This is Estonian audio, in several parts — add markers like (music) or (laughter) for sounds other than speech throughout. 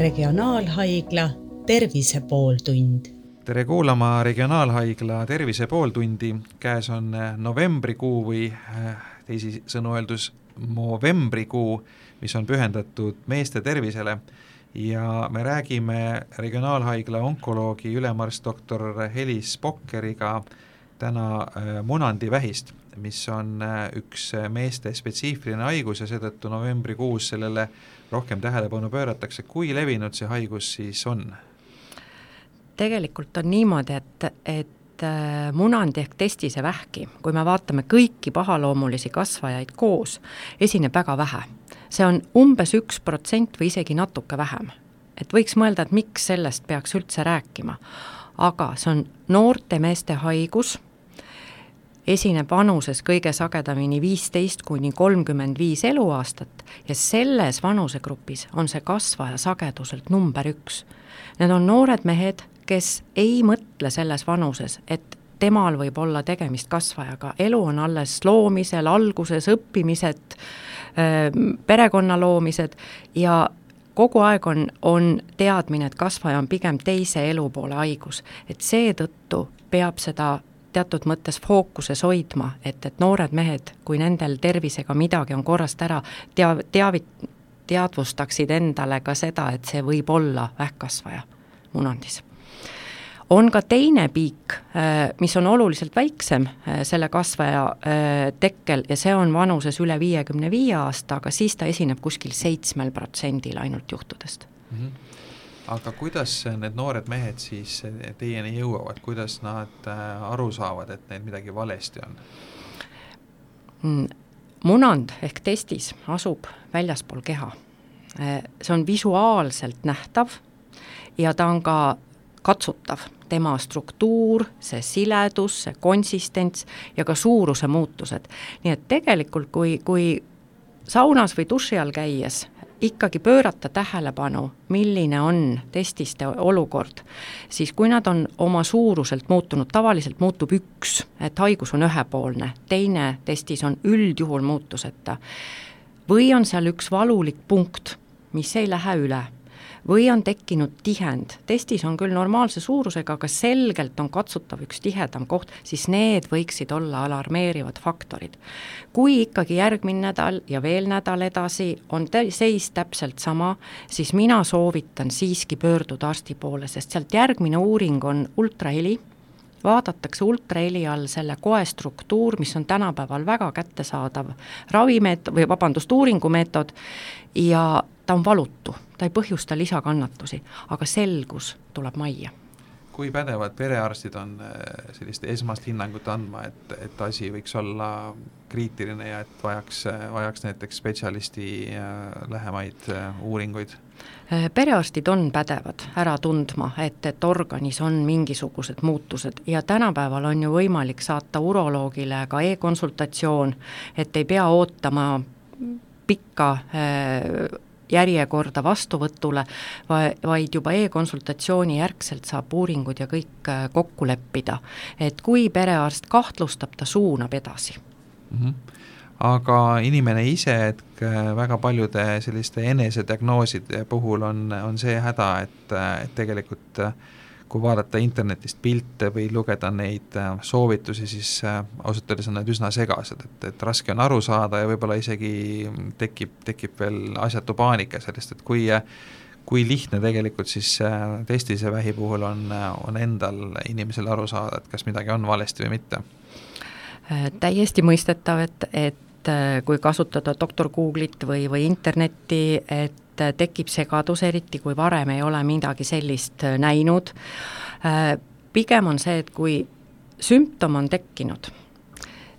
Regionaalhaigla Tervise pooltund. tere kuulama Regionaalhaigla Tervise pooltundi, käes on novembrikuu või teisisõnu öeldes novembrikuu, mis on pühendatud meeste tervisele. Ja me räägime Regionaalhaigla onkoloogi ülemarst doktor Helis Pokkeriga täna munandivähist mis on äh, üks äh, meeste spetsiifiline haigus ja seetõttu novembrikuus sellele rohkem tähelepanu pööratakse, kui levinud see haigus siis on? tegelikult on niimoodi, et, et äh, munandi ehk testise vähki, kui me vaatame kõiki pahaloomulisi kasvajaid koos, esineb väga vähe. see on umbes üks protsent või isegi natuke vähem. et võiks mõelda, et miks sellest peaks üldse rääkima. aga see on noorte meeste haigus esineb vanuses kõige sagedamini viisteist kuni kolmkümmend viis eluaastat ja selles vanusegrupis on see kasvaja sageduselt number üks. Need on noored mehed, kes ei mõtle selles vanuses, et temal võib olla tegemist kasvajaga, elu on alles loomisel, alguses õppimised, perekonna loomised ja kogu aeg on, on teadmine, et kasvaja on pigem teise elupoole haigus, et seetõttu peab seda teatud mõttes fookuses hoidma, et, et noored mehed, kui nendel tervisega midagi on korrast ära, tea-, teavit-, teadvustaksid endale ka seda, et see võib olla vähkkasvaja munandis. on ka teine piik, äh, mis on oluliselt väiksem äh, selle kasvaja äh, tekkel ja see on vanuses üle viiekümne viie aasta, aga siis ta esineb kuskil seitsmel protsendil ainult juhtudest mm. -hmm aga kuidas need noored mehed siis teieni jõuavad, kuidas nad äh, aru saavad, et neil midagi valesti on? Mm, munand ehk testis asub väljaspool keha. Äh, see on visuaalselt nähtav ja ta on ka katsutav, tema struktuur, see siledus, see konsistents ja ka suuruse muutused. nii et tegelikult, kui, kui saunas või duši all käies ikkagi pöörata tähelepanu, milline on testiste olukord, siis kui nad on oma suuruselt muutunud, tavaliselt muutub üks, et haigus on ühepoolne, teine testis on üldjuhul muutuseta, või on seal üks valulik punkt, mis ei lähe üle või on tekkinud tihend, testis on küll normaalse suurusega, aga selgelt on katsutav üks tihedam koht, siis need võiksid olla alarmeerivad faktorid. kui ikkagi järgmine nädal ja veel nädal edasi on seis täpselt sama, siis mina soovitan siiski pöörduda arsti poole, sest sealt järgmine uuring on ultraheli, vaadatakse ultraheli all selle koe struktuur, mis on tänapäeval väga kättesaadav ravimeet- või vabandust, uuringumeetod, ja ta on valutu, ta ei põhjusta lisakannatusi, aga selgus tuleb majja. kui pädevad perearstid on äh, sellist esmast hinnangut andma, et, et asi võiks olla kriitiline ja et vajaks, vajaks näiteks spetsialisti äh, lähemaid äh, uuringuid? perearstid on pädevad ära tundma, et, et organis on mingisugused muutused ja tänapäeval on ju võimalik saata uroloogile ka e-konsultatsioon, et ei pea ootama pikka järjekorda vastuvõtule, vaid juba e-konsultatsiooni järgselt saab uuringud ja kõik äh, kokku leppida. et kui perearst kahtlustab, ta suunab edasi mm. -hmm aga inimene ise, et äh, väga paljude selliste enesediagnooside puhul on, on see häda, et, et tegelikult äh, kui vaadata internetist pilte või lugeda neid äh, soovitusi, siis äh, ausalt öeldes on need üsna segased, et, et raske on aru saada ja võib-olla isegi tekib, tekib veel asjatu paanika sellest, et kui kui lihtne tegelikult siis äh, testise vähi puhul on, on endal inimesel aru saada, et kas midagi on valesti või mitte? täiesti mõistetav, et, et kui kasutada doktor Google'it või, või internetti, et et tekib segadus, eriti kui varem ei ole midagi sellist äh, näinud. Äh, pigem on see, et kui sümptom on tekkinud,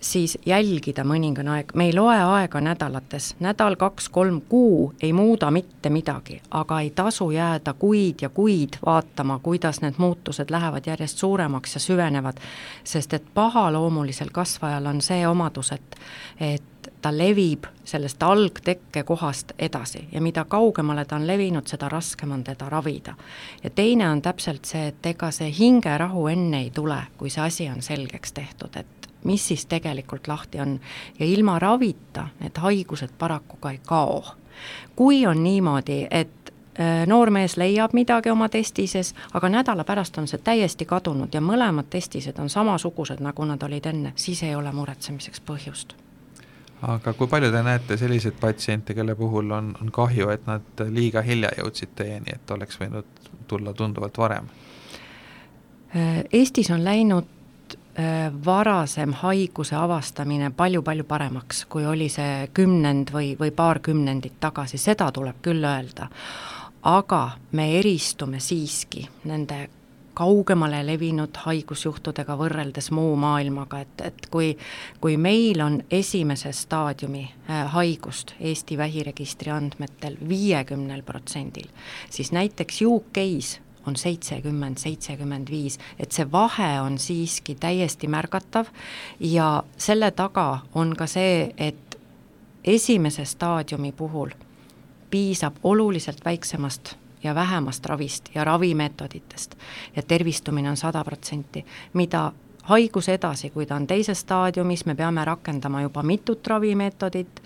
siis jälgida mõningane aeg, me ei loe aega nädalates, nädal, kaks, kolm, kuu ei muuda mitte midagi, aga ei tasu jääda kuid ja kuid vaatama, kuidas need muutused lähevad järjest suuremaks ja süvenevad, sest et pahaloomulisel kasvajal on see omadus, et, et ta levib sellest algtekkekohast edasi ja mida kaugemale ta on levinud, seda raskem on teda ravida. ja teine on täpselt see, et ega see hingerahu enne ei tule, kui see asi on selgeks tehtud, et mis siis tegelikult lahti on ja ilma ravita need haigused paraku ka ei kao. kui on niimoodi, et äh, noormees leiab midagi oma testises, aga nädala pärast on see täiesti kadunud ja mõlemad testised on samasugused, nagu nad olid enne, siis ei ole muretsemiseks põhjust aga kui palju te näete selliseid patsiente, kelle puhul on, on kahju, et nad liiga hilja jõudsid teieni, et oleks võinud tulla tunduvalt varem? Äh, Eestis on läinud äh, varasem haiguse avastamine palju-palju paremaks, kui oli see kümnend või, või paar kümnendit tagasi, seda tuleb küll öelda. aga me eristume siiski nende kaugemale levinud haigusjuhtudega võrreldes muu maailmaga, et, et kui, kui meil on esimese staadiumi äh, haigust Eesti vähiregistri andmetel viiekümnel protsendil, siis näiteks UK-s on seitsekümmend, seitsekümmend viis, et see vahe on siiski täiesti märgatav ja selle taga on ka see, et esimese staadiumi puhul piisab oluliselt väiksemast ja vähemast ravist ja ravimeetoditest. Ja tervistumine on sada protsenti, mida haigus edasi, kui ta on teises staadiumis, me peame rakendama juba mitut ravimeetodit,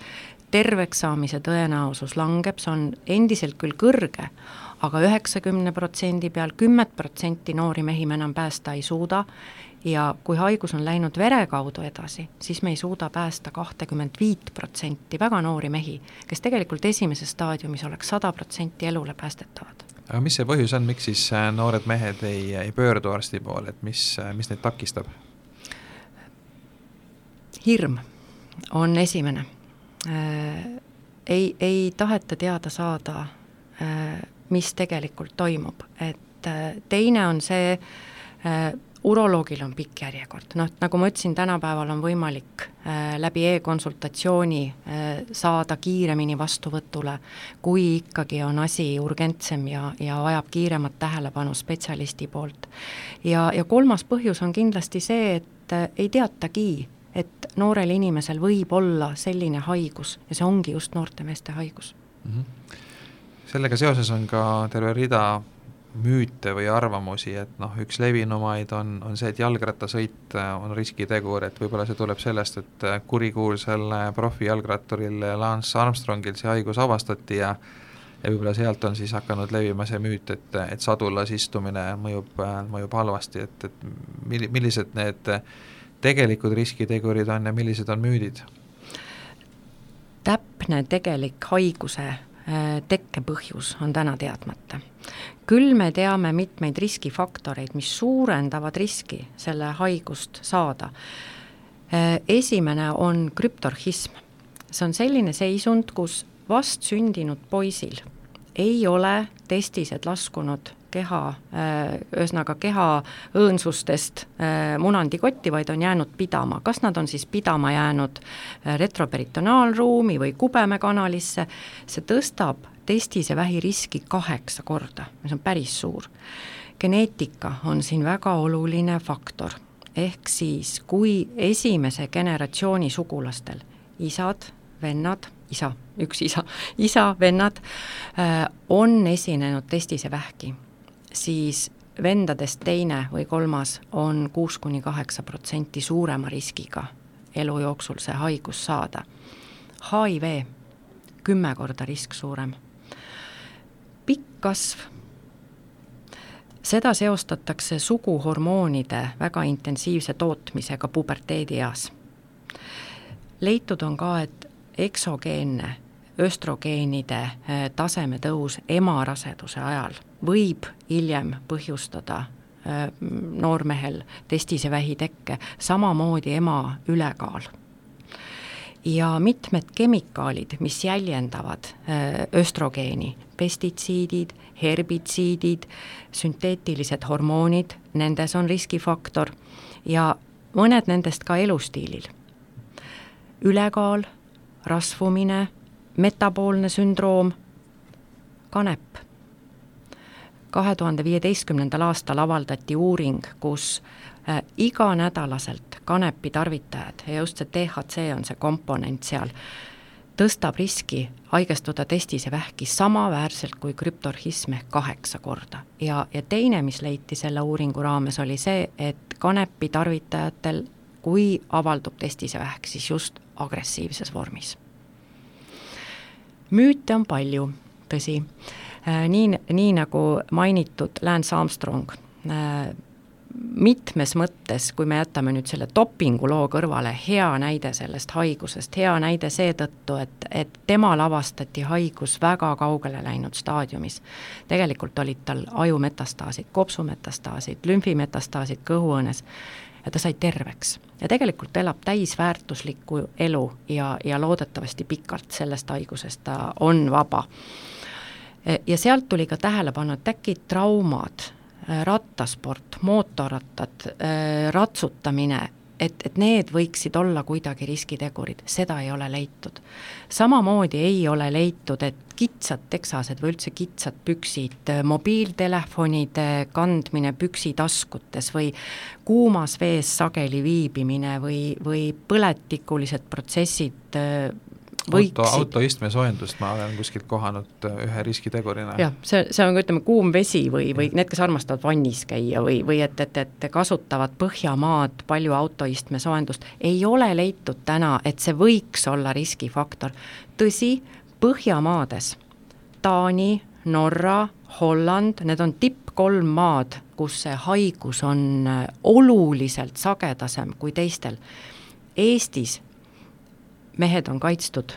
terveks saamise tõenäosus langeb, see on endiselt küll kõrge, aga üheksakümne protsendi peal kümmet protsenti noori mehi me enam päästa ei suuda ja kui haigus on läinud vere kaudu edasi, siis me ei suuda päästa kahtekümmet viit protsenti väga noori mehi, kes tegelikult esimeses staadiumis oleks sada protsenti elule päästetavad. aga mis see põhjus on, miks siis äh, noored mehed ei, ei pöördu arsti poole, et mis, äh, mis neid takistab? hirm on esimene äh,. ei, ei taheta teada saada mis tegelikult toimub, et teine on see uroloogil on pikk järjekord, noh, nagu ma ütlesin, tänapäeval on võimalik äh, läbi e-konsultatsiooni äh, saada kiiremini vastuvõtule, kui ikkagi on asi urgentsem ja, ja vajab kiiremat tähelepanu spetsialisti poolt. ja, ja kolmas põhjus on kindlasti see, et äh, ei teatagi, et noorel inimesel võib olla selline haigus ja see ongi just noorte meeste haigus mm. -hmm. sellega seoses on ka terve rida müüte või arvamusi, et noh, üks levinumaid on, on see, et jalgrattasõit äh, on riskitegur, et võib-olla see tuleb sellest, et äh, kurikuulsal äh, profijalgratturil Lance Armstrongil see haigus avastati ja ja võib-olla sealt on siis hakanud levima see müüt, et, et sadulas istumine mõjub, mõjub halvasti, et, et milli-, millised need tegelikud riskitegurid on ja millised on müüdid? täpne tegelik haiguse tekkepõhjus on täna teadmata küll me teame mitmeid riskifaktoreid, mis suurendavad riski selle haigust saada. Äh, esimene on krüptorhism. see on selline seisund, kus vastsündinud poisil ei ole testised laskunud keha, äh, ühesõnaga keha õõnsustest äh, munandikotti, vaid on jäänud pidama, kas nad on siis pidama jäänud retroperitoonaalruumi või kubemekanalisse, see tõstab testise vähiriski kaheksa korda, mis on päris suur. geneetika on siin väga oluline faktor, ehk siis kui esimese generatsiooni sugulastel isad, vennad, isa, üks isa, isa, vennad äh, on esinenud testise vähki, siis vendadest teine või kolmas on kuus kuni kaheksa protsenti suurema riskiga elu jooksul see haigus saada. HIV kümme korda risk suurem pikk kasv, seda seostatakse suguhormoonide väga intensiivse tootmisega puberteedieas. leitud on ka, et eksogeenne östrogeenide eh, taseme tõus emaraseduse ajal võib hiljem põhjustada eh, noormehel testise vähitekke, samamoodi ema ülekaal ja mitmed kemikaalid, mis jäljendavad äh, östrogeeni, pestitsiidid, herbitsiidid, sünteetilised hormoonid, nendes on riskifaktor ja mõned nendest ka elustiilil. ülekaal, rasvumine, metaboolne sündroom, kanep. Kahe tuhande viieteistkümnendal aastal avaldati uuring, kus äh, iganädalaselt kanepi tarvitajad ja just see DHC on see komponent seal, tõstab riski haigestuda testis ja vähki samaväärselt kui krüptorhism ehk kaheksa korda. ja, ja teine, mis leiti selle uuringu raames, oli see, et kanepi tarvitajatel, kui avaldub testis ja vähk, siis just agressiivses vormis. müüte on palju, tõsi nii, nii nagu mainitud Lance Armstrong mitmes mõttes, kui me jätame nüüd selle dopingu loo kõrvale, hea näide sellest haigusest, hea näide seetõttu, et, et temal avastati haigus väga kaugele läinud staadiumis. tegelikult olid tal ajumetastaasid, kopsumetastaasid, lümfimetastaasid kõhuõõnes ja ta sai terveks. ja tegelikult elab täisväärtuslikku elu ja, ja loodetavasti pikalt sellest haigusest ta on vaba. Ja sealt tuli ka tähelepanu, et äkki traumad Äh, rattasport, mootorrattad, äh, ratsutamine, et, et need võiksid olla kuidagi riskitegurid, seda ei ole leitud. samamoodi ei ole leitud, et kitsad teksased või üldse kitsad püksid, äh, mobiiltelefonide kandmine püksitaskutes või kuumas vees sageli viibimine või, või põletikulised protsessid auto, autoistme soojendust ma olen kuskilt kohanud äh, ühe riskitegurina. jah, see, see on, ütleme, kuum vesi või, või need, kes armastavad vannis käia või, või et, et, et kasutavad Põhjamaad palju autoistme soojendust, ei ole leitud täna, et see võiks olla riskifaktor. tõsi, Põhjamaades, Taani, Norra, Holland, need on tipp kolm maad, kus see haigus on äh, oluliselt sagedasem kui teistel. Eestis mehed on kaitstud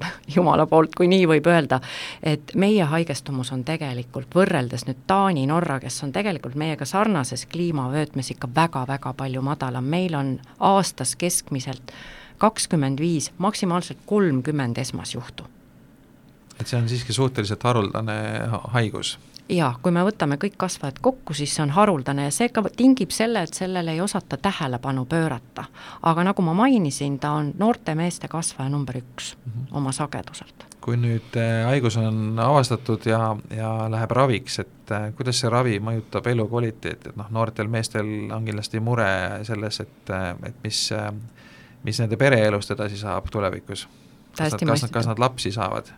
(laughs) jumala poolt, kui nii võib öelda, et meie haigestumus on tegelikult võrreldes nüüd Taani, Norra, kes on tegelikult meiega sarnases kliimavöötmes ikka väga-väga palju madalam, meil on aastas keskmiselt kakskümmend viis, maksimaalselt kolmkümmend esmasjuhtu. et see on siiski suhteliselt haruldane haigus? Jaa, kui me võtame kõik kasvajad kokku, siis see on haruldane ja see ka tingib selle, et sellele ei osata tähelepanu pöörata. aga nagu ma mainisin, ta on noorte meeste kasvaja number üks mm -hmm. oma sageduselt. kui nüüd äh, haigus on avastatud ja, ja läheb raviks, et äh, kuidas see ravi mõjutab elukvaliteeti, et noh, noortel meestel on kindlasti mure selles, et, äh, et mis, mis nende pereelust edasi saab tulevikus? kas nad, kas nad lapsi saavad?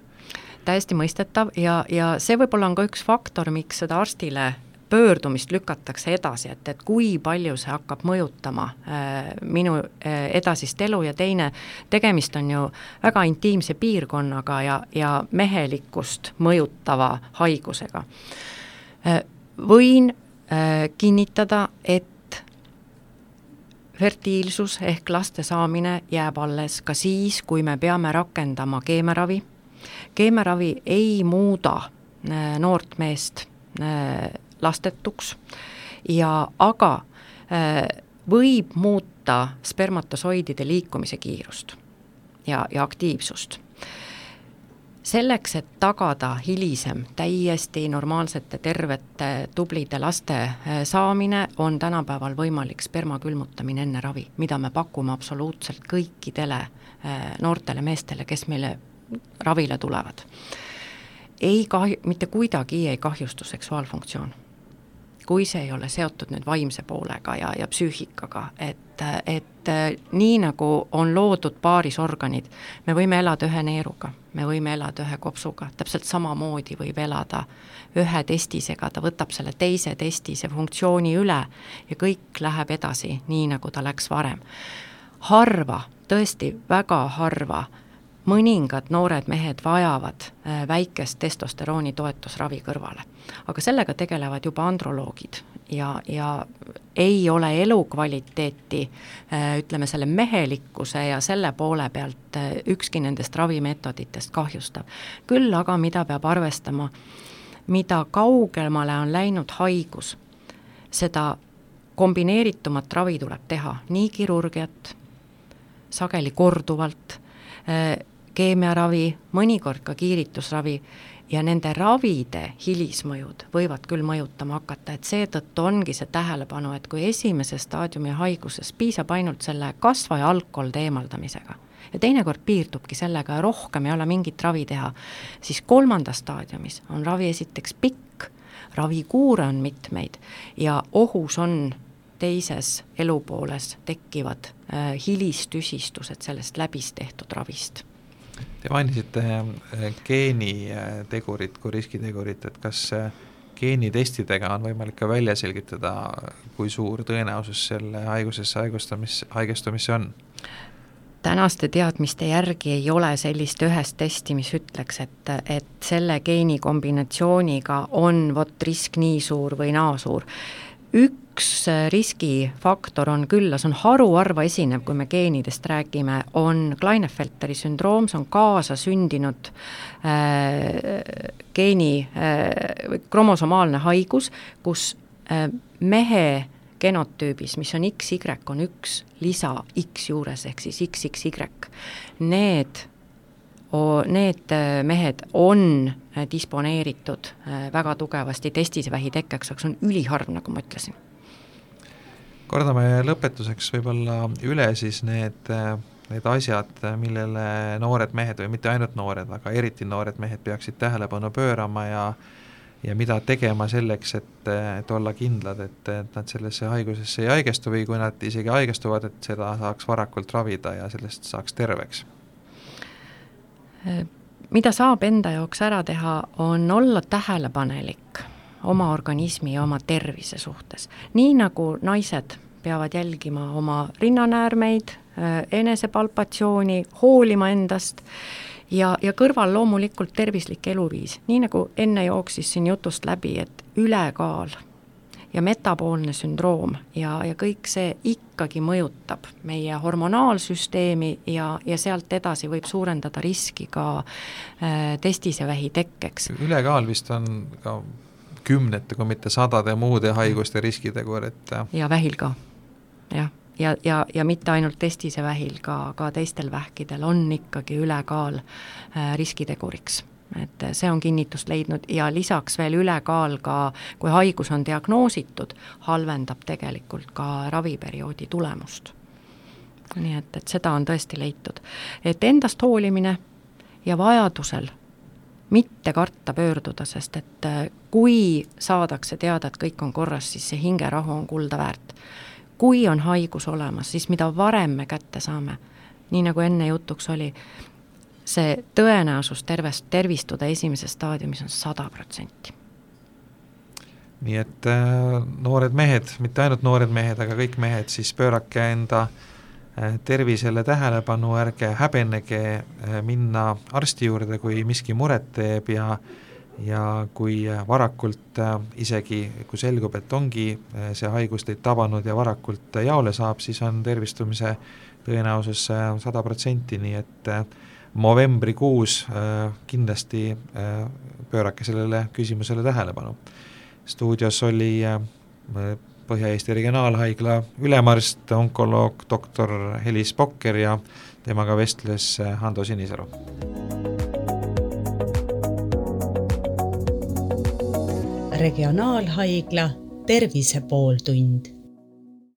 Täiesti mõistetav ja, ja see võib-olla on ka üks faktor, miks seda arstile pöördumist lükatakse edasi, et, et kui palju see hakkab mõjutama äh, minu äh, edasist elu ja teine, tegemist on ju väga intiimse piirkonnaga ja, ja mehelikkust mõjutava haigusega äh,. võin äh, kinnitada, et fertiilsus ehk laste saamine jääb alles ka siis, kui me peame rakendama keemiaravi keemiaravi ei muuda äh, noort meest äh, lastetuks ja aga äh, võib muuta spermatosoidide liikumise kiirust ja, ja aktiivsust. selleks, et tagada hilisem täiesti normaalsete, tervete, tublide laste saamine, on tänapäeval võimalik sperma külmutamine enne ravi, mida me pakume absoluutselt kõikidele noortele meestele, kes meile ravile tulevad. ei kahju, mitte kuidagi ei kahjustu seksuaalfunktsioon. kui see ei ole seotud nüüd vaimse poolega ja, ja psüühikaga, et, et nii, nagu on loodud paarisorganid, me võime elada ühe neeruga, me võime elada ühe kopsuga, täpselt samamoodi võib elada ühe testisega, ta võtab selle teise testise funktsiooni üle ja kõik läheb edasi, nii nagu ta läks varem. harva, tõesti väga harva mõningad noored mehed vajavad äh, väikest testosterooni toetusravi kõrvale. aga sellega tegelevad juba androloogid ja, ja ei ole elukvaliteeti äh, ütleme, selle mehelikkuse ja selle poole pealt äh, ükski nendest ravimeetoditest kahjustav. küll aga, mida peab arvestama, mida kaugemale on läinud haigus, seda kombineeritumat ravi tuleb teha, nii kirurgiat, sageli korduvalt, keemiaravi, mõnikord ka kiiritusravi ja nende ravide hilismõjud võivad küll mõjutama hakata, et seetõttu ongi see tähelepanu, et kui esimese staadiumi haiguses piisab ainult selle kasvaja algkolde eemaldamisega ja teinekord piirdubki sellega ja rohkem ei ole mingit ravi teha, siis kolmandas staadiumis on ravi esiteks pikk, ravikuure on mitmeid ja ohus on teises elupooles tekkivad äh, hilistüsistused sellest läbist tehtud ravist Te mainisite äh, geenitegurit kui riskitegurit, et kas äh, geenitestidega on võimalik ka välja selgitada, kui suur tõenäosus selle haigusesse haigestumis, haigestumisse on? tänaste teadmiste järgi ei ole sellist ühest testi, mis ütleks, et, et selle geeni kombinatsiooniga on vot risk nii suur või naa suur. üks riskifaktor on küll, see on haruharva esinev, kui me geenidest räägime, on Klinefelteri sündroom, see on kaasasündinud äh, geeni äh, kromosomaalne haigus, kus äh, mehe genotüübis, mis on XY, on üks lisa X juures, ehk siis XXY. Need, need äh, mehed on äh, disponeeritud äh, väga tugevasti testisvähi tekkeks, aga see on üliharv, nagu ma ütlesin. Kordame lõpetuseks võib-olla üle siis need, need asjad, millele noored mehed või mitte ainult noored, aga eriti noored mehed peaksid tähelepanu pöörama ja ja mida tegema selleks, et, et olla kindlad, et, et nad sellesse haigusesse ei haigestu või kui nad isegi haigestuvad, et seda saaks varakult ravida ja sellest saaks terveks? mida saab enda jaoks ära teha, on olla tähelepanelik oma organismi ja oma tervise suhtes. nii nagu naised peavad jälgima oma rinnanäärmeid, enesepalpatsiooni, hoolima endast, ja, ja kõrval loomulikult tervislik eluviis, nii nagu enne jooksis siin jutust läbi, et ülekaal ja metaboolne sündroom ja, ja kõik see ikkagi mõjutab meie hormonaalsüsteemi ja, ja sealt edasi võib suurendada riski ka äh, testisevähi tekkeks. ülekaal vist on ka kümnete, kui mitte sadade muude haiguste riskitegur, et ja vähil ka, jah. Ja, ja, ja mitte ainult testise vähil, ka, ka teistel vähkidel on ikkagi ülekaal äh, riskiteguriks. Et see on kinnitust leidnud. Ja lisaks veel ülekaal ka, kui haigus on diagnoositud, halvendab tegelikult ka raviperioodi tulemust. nii et, et seda on tõesti leitud. et endast hoolimine ja vajadusel mitte karta pöörduda, sest et äh, kui saadakse teada, et kõik on korras, siis see hingerahu on kulda väärt kui on haigus olemas, siis mida varem me kätte saame, nii nagu enne jutuks oli, see tõenäosus tervest, tervistuda esimeses staadiumis on sada protsenti. nii et äh, noored mehed, mitte ainult noored mehed, aga kõik mehed, siis pöörake enda äh, tervisele tähelepanu, ärge häbenege äh, minna arsti juurde, kui miski muret teeb ja ja kui varakult äh, isegi, kui selgub, et ongi see haigus teid tabanud ja varakult jaole saab, siis on tervistumise tõenäosus sada protsenti, nii et novembrikuus kindlasti pöörake sellele küsimusele tähelepanu. stuudios oli Põhja-Eesti Regionaalhaigla ülemarst, onkoloog doktor Helis Pokker ja temaga vestles Hando Sinisalu. Regionaalhaigla Tervise pooltund